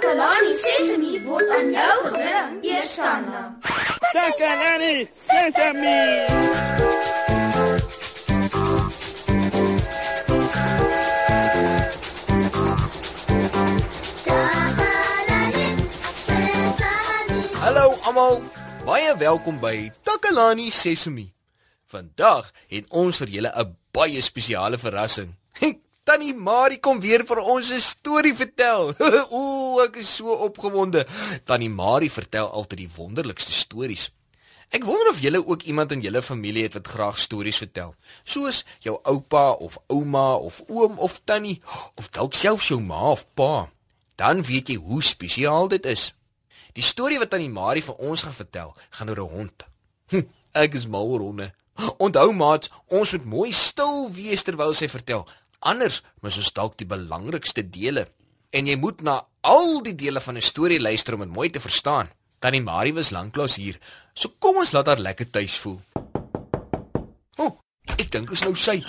Takalani Sesemi word aan jou gebring, Eersanna. Takalani Sesemi. Hallo almal, baie welkom by Takalani Sesemi. Vandag het ons vir julle 'n baie spesiale verrassing. Tannie Marie kom weer vir ons 'n storie vertel. Ooh, ek is so opgewonde. Tannie Marie vertel altyd die wonderlikste stories. Ek wonder of julle ook iemand in julle familie het wat graag stories vertel, soos jou oupa of ouma of oom of tannie of dalk selfs jou ma of pa. Dan weet jy hoe spesiaal dit is. Die storie wat Tannie Marie vir ons gaan vertel, gaan oor 'n hond. Hm, ek is mal oor honde. Onthou maat, ons moet mooi stil wees terwyl sy vertel. Anders mis ons dalk die belangrikste dele. En jy moet na al die dele van 'n storie luister om dit mooi te verstaan. Tannie Marie was lanklaas hier. So kom ons laat haar lekker tuis voel. O, oh, ek dink ons nou sy.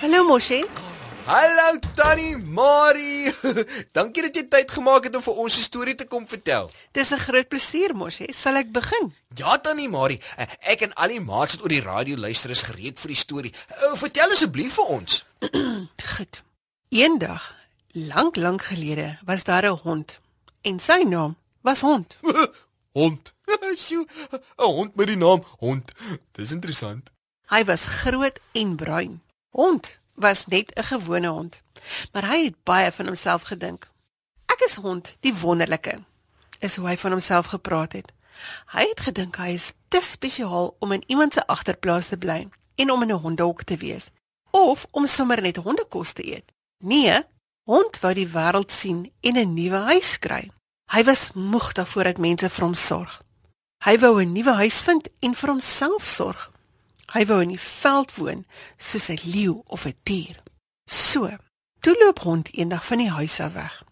Hallo Moshi. Hallo Tannie Marie. Dankie dat jy tyd gemaak het om vir ons 'n storie te kom vertel. Dis 'n groot plesier Moshi. Sal ek begin? Ja Tannie Marie, ek en al die maats wat oor die radio luister is gereed vir die storie. Uh, vertel asseblief vir ons. Goed. Eendag, lank lank gelede, was daar 'n hond en sy naam was Hond. hond. Sjoe, 'n hond met die naam Hond. Dis interessant. Hy was groot en bruin. Hond was net 'n gewone hond, maar hy het baie van homself gedink. Ek is Hond, die wonderlike. Is hoe hy van homself gepraat het. Hy het gedink hy is te spesiaal om in iemand se agterplaas te bly en om in 'n hondehok te wees of om sommer net hondekos te eet. Nee, hond wou die wêreld sien en 'n nuwe huis kry. Hy was moeg daarvoor dat mense vir hom sorg. Hy wou 'n nuwe huis vind en vir homself sorg. Hy wou in die veld woon soos 'n leeu of 'n dier. So, toe loop hond eendag van die huis af weg.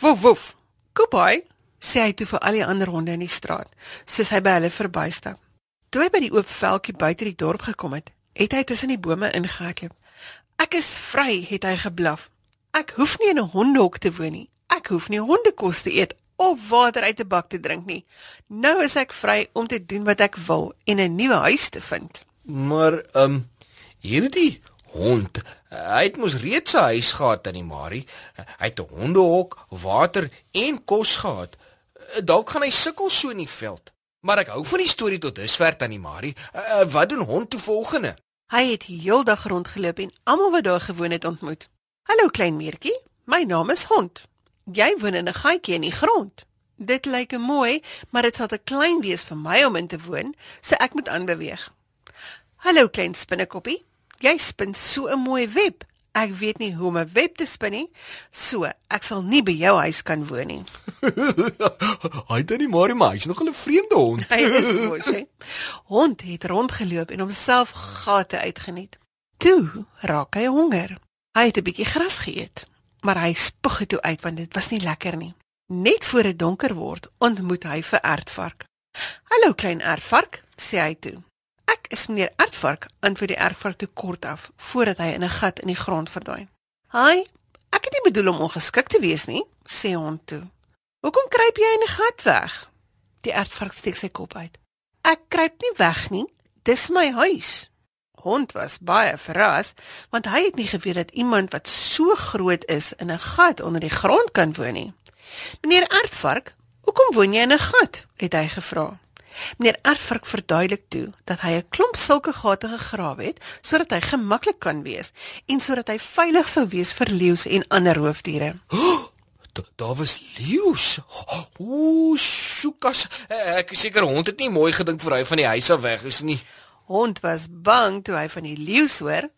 Woef woef. Goodbye, sê hy toe vir al die ander honde in die straat, soos hy by hulle verbystap. Toe hy by die oop veldjie buite die dorp gekom het, het hy tussen die bome ingehardloop. Ek is vry, het hy geblaf. Ek hoef nie in 'n hondehok te woon nie. Ek hoef nie hondekos te eet of water uit 'n bak te drink nie. Nou is ek vry om te doen wat ek wil en 'n nuwe huis te vind. Maar ehm um, hierdie hond, hy het mos reeds 'n huis gehad aan die Marie. Hy het 'n hondehok, water en kos gehad. Dalk gaan hy sukkel so in die veld. Maar ek hou van die storie tot dusver aan die Marie. Uh, wat doen hond toe volgende? Hy het heeldag rondgeloop en almal wat daar gewoon het ontmoet. "Hallo klein meertjie, my naam is Hond. Jy woon in 'n gaatjie in die grond. Dit lyk mooi, maar dit sal te klein wees vir my om in te woon, so ek moet aanbeweeg." "Hallo klein spinnekoppie, jy spin so 'n mooi web. Ek weet nie hoe om 'n web te spin nie, so ek sal nie by jou huis kan woon nie." Hy het nie maar maar hy's nog 'n vreemde hond. Hy is mos, hè. Hond het rondgeloop en homself gate uitgeniet. Toe raak hy honger. Hy het 'n bietjie gras geëet, maar hy spoeg dit toe uit want dit was nie lekker nie. Net voor dit donker word, ontmoet hy vir Ertvark. "Hallo klein Ertvark," sê hy toe. "Ek is meneer Ertvark," antwoord die Ertvark toe kort af voordat hy in 'n gat in die grond verdwyn. "Haai, ek het nie bedoel om ongeskik te wees nie," sê hond toe. "Hoekom kruip jy in 'n gat weg?" Die Ertvark steek sy kop uit. "Ek kruip nie weg nie, dis my huis." Hond was baie verras want hy het nie geweet dat iemand wat so groot is in 'n gat onder die grond kan woon nie. "Meneer Ertvark, hoekom woon jy in 'n gat?" het hy gevra. Meneer Ertvark verduidelik toe dat hy 'n klomp sulke gate gegrawe het sodat hy gemaklik kan wees en sodat hy veilig sou wees vir leeu's en ander roofdiere. Daar was leeu's. Ooh, sjoekas. Ek is seker hond het nie mooi gedink vir hy van die huis af weg is nie. Hond was bang toe hy van die leeu hoor.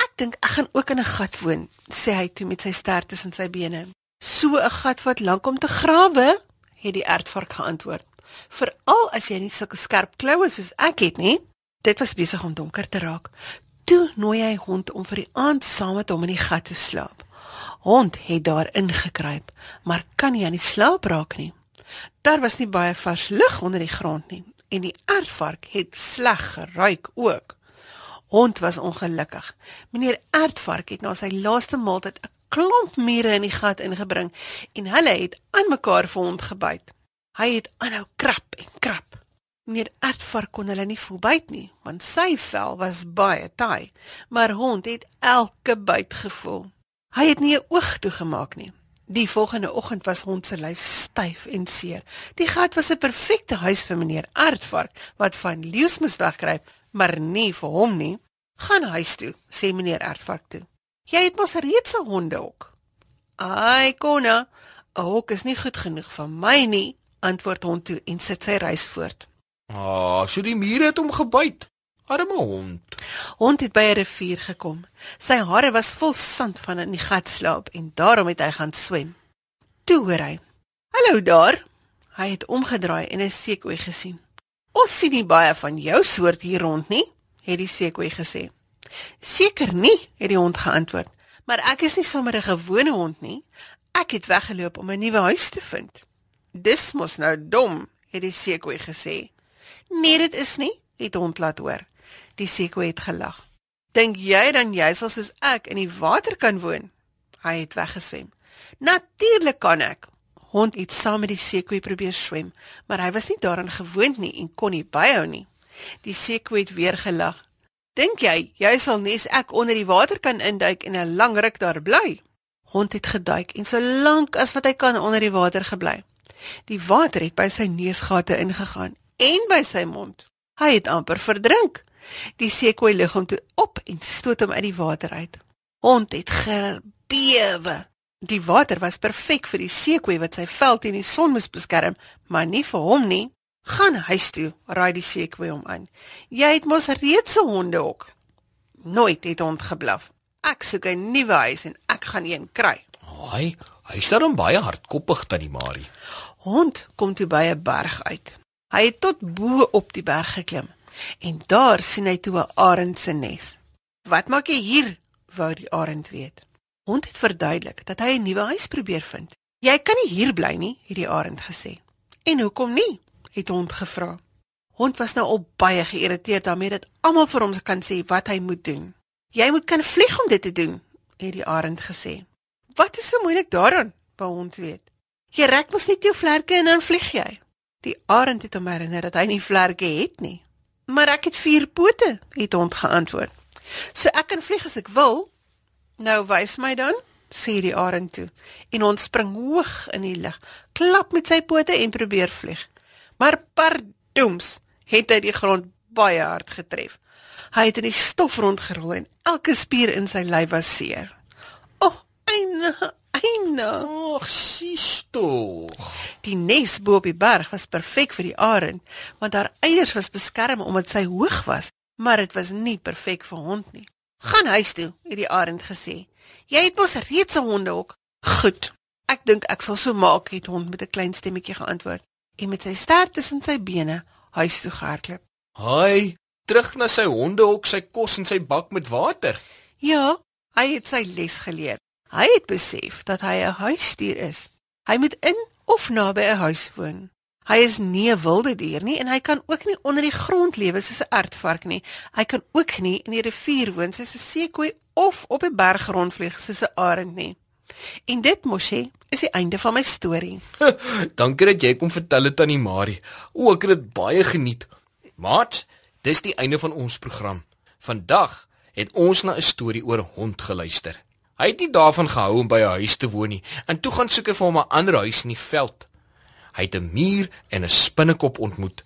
Ek dink ek gaan ook in 'n gat woon, sê hy toe met sy stert tussen sy bene. So 'n gat wat lank om te grawe, het die ertvark geantwoord. Veral as jy nie sulke skerp kloue soos ek het nie. Dit was besig om donker te raak. Toe nooi hy hond om vir die aand saam met hom in die gat te slaap. Hond het daar ingekruip, maar kan nie aan die slaap raak nie. Daar was nie baie vars lug onder die grond nie en die ertvark het sleg geruik ook. Hond was ongelukkig. Meneer Ertvark het na sy laaste maaltyd 'n klomp mure in die gat ingebring en hulle het aan mekaar vir hond gebyt. Hy het aanhou krap en krap. Meneer Ertvark kon hulle nie voel byt nie, want sy vel was baie taai, maar hond het elke byt gevoel. Hy het nie 'n oog toegemaak nie. Die volgende oggend was hond se lyf styf en seer. Die gat was 'n perfekte huis vir meneer Aardvark wat van leeu's moes wegkruip, maar nie vir hom nie. Gaan huis toe, sê meneer Aardvark toe. Jy het mos reeds 'n hondehok. Ai, konna, 'n hok is nie goed genoeg vir my nie, antwoord hond toe en sit sy reis voort. Ah, so die mure het hom gebyt. Arme hond. Hond het by 'n rivier gekom. Sy hare was vol sand van in die gat slaap en daarom het hy gaan swem. Toe hoor hy: "Hallo daar." Hy het omgedraai en 'n seekoei gesien. "Ons sien nie baie van jou soort hier rond nie," het die seekoei gesê. "Seker nie," het die hond geantwoord. "Maar ek is nie sommer 'n gewone hond nie. Ek het weggeloop om 'n nuwe huis te vind." "Dis mos nou dom," het die seekoei gesê. "Nee, dit is nie," het hond laat hoor. Die seekoe het gelag. Dink jy dan jy sal soos ek in die water kan woon? Hy het weggeswem. Natuurlik kan ek. Hond het saam met die seekoe probeer swem, maar hy was nie daaraan gewoond nie en kon nie byhou nie. Die seekoe het weer gelag. Dink jy jy sal nes ek onder die water kan induik en 'n lang ruk daar bly? Hond het geduik en so lank as wat hy kan onder die water gebly. Die water het by sy neusgate ingegaan en by sy mond. Hy het amper verdrink. Die seekoei lig hom toe op en stoot hom uit die water uit. Hond het gebewe. Die water was perfek vir die seekoei wat sy vel teen die son moes beskerm, maar nie vir hom nie. Gaan huis toe, raai die seekoei hom aan. Jy het mos reeds 'n hondehok. Nooit het hond geblaf. Ek soek 'n nuwe huis en ek gaan een kry. Haai, hy is dan baie hardkoppig tannie Marie. Hond kom toe by 'n berg uit. Hy het tot bo op die berg geklim en daar sien hy toe 'n arend se nes. "Wat maak jy hier?" wou die arend weet. Hond het verduidelik dat hy 'n nuwe huis probeer vind. "Jy kan nie hier bly nie," het die arend gesê. "En hoekom nie?" het hond gevra. Hond was nou al baie geïrriteerd daarmee dat almal vir hom kan sê wat hy moet doen. "Jy moet kan vlieg om dit te doen," het die arend gesê. "Wat is so moeilik daaraan?" wou hond weet. "Jy rek mos net jou vlerke en dan vlieg jy." Die arend het hom herinner dat hy nie vlerke het nie. Maar ek het vier pote, het hond geantwoord. So ek kan vlieg as ek wil. Nou wys my dan, sê die arend toe. En ons spring hoog in die lug, klap met sy pote en probeer vlieg. Maar pardoems, het hy die grond baie hard getref. Hy het in die stof rondgerol en elke spier in sy lyf was seer. O, oh, eina, eina. Ag, sies tog. Die nes bo op die berg was perfek vir die arend, want haar eiers was beskerm omdat sy hoog was, maar dit was nie perfek vir hond nie. "Gaan huis toe," het die arend gesê. "Jy het mos reeds 'n hondehok." "Goed. Ek dink ek sal so maak," het hond met 'n klein stemmetjie geantwoord en met sy stert tussen sy bene huis toe gehardloop. "Haai, terug na sy hondehok, sy kos en sy bak met water." "Ja, hy het sy les geleer. Hy het besef dat hy 'n huisdier is. Hy moet in of naby 'n huis woon. Hy is nie 'n wilde dier nie en hy kan ook nie onder die grond lewe soos 'n aardvark nie. Hy kan ook nie in die rivier woon soos 'n seekoei of op 'n berg rondvlieg soos 'n arend nie. En dit mosie is die einde van my storie. Dankie dat jy kom vertel dit aan die Marie. O, ek het dit baie geniet. Maat, dis die einde van ons program. Vandag het ons na 'n storie oor hond geluister. Hy het nie daarvan gehou om by 'n huis te woon nie en toe gaan soek hy vir hom 'n ander huis in die veld. Hy het 'n muur en 'n spinnekop ontmoet.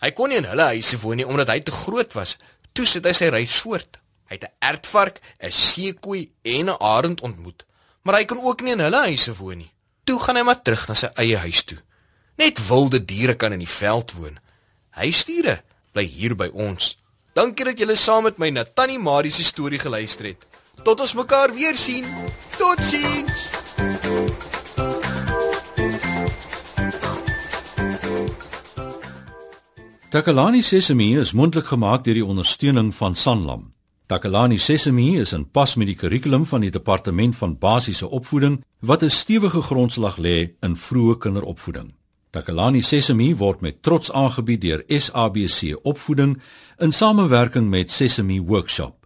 Hy kon nie in hulle huise woon nie omdat hy te groot was. Toe sit hy sy reis voort. Hy het 'n ertvark, 'n seekoei en 'n arend ontmoet, maar hy kan ook nie in hulle huise woon nie. Toe gaan hy maar terug na sy eie huis toe. Net wilde diere kan in die veld woon. Huisdiere bly hier by ons. Dankie dat julle saam met my na Tannie Marie se storie geluister het. Tot ons mekaar weer sien. Totsiens. Takalani Sesemi is mondelik gemaak deur die ondersteuning van Sanlam. Takalani Sesemi is in pas met die kurrikulum van die departement van basiese opvoeding wat 'n stewige grondslag lê in vroeë kinderopvoeding. Takalani Sesemi word met trots aangebied deur SABC Opvoeding in samewerking met Sesemi Workshop.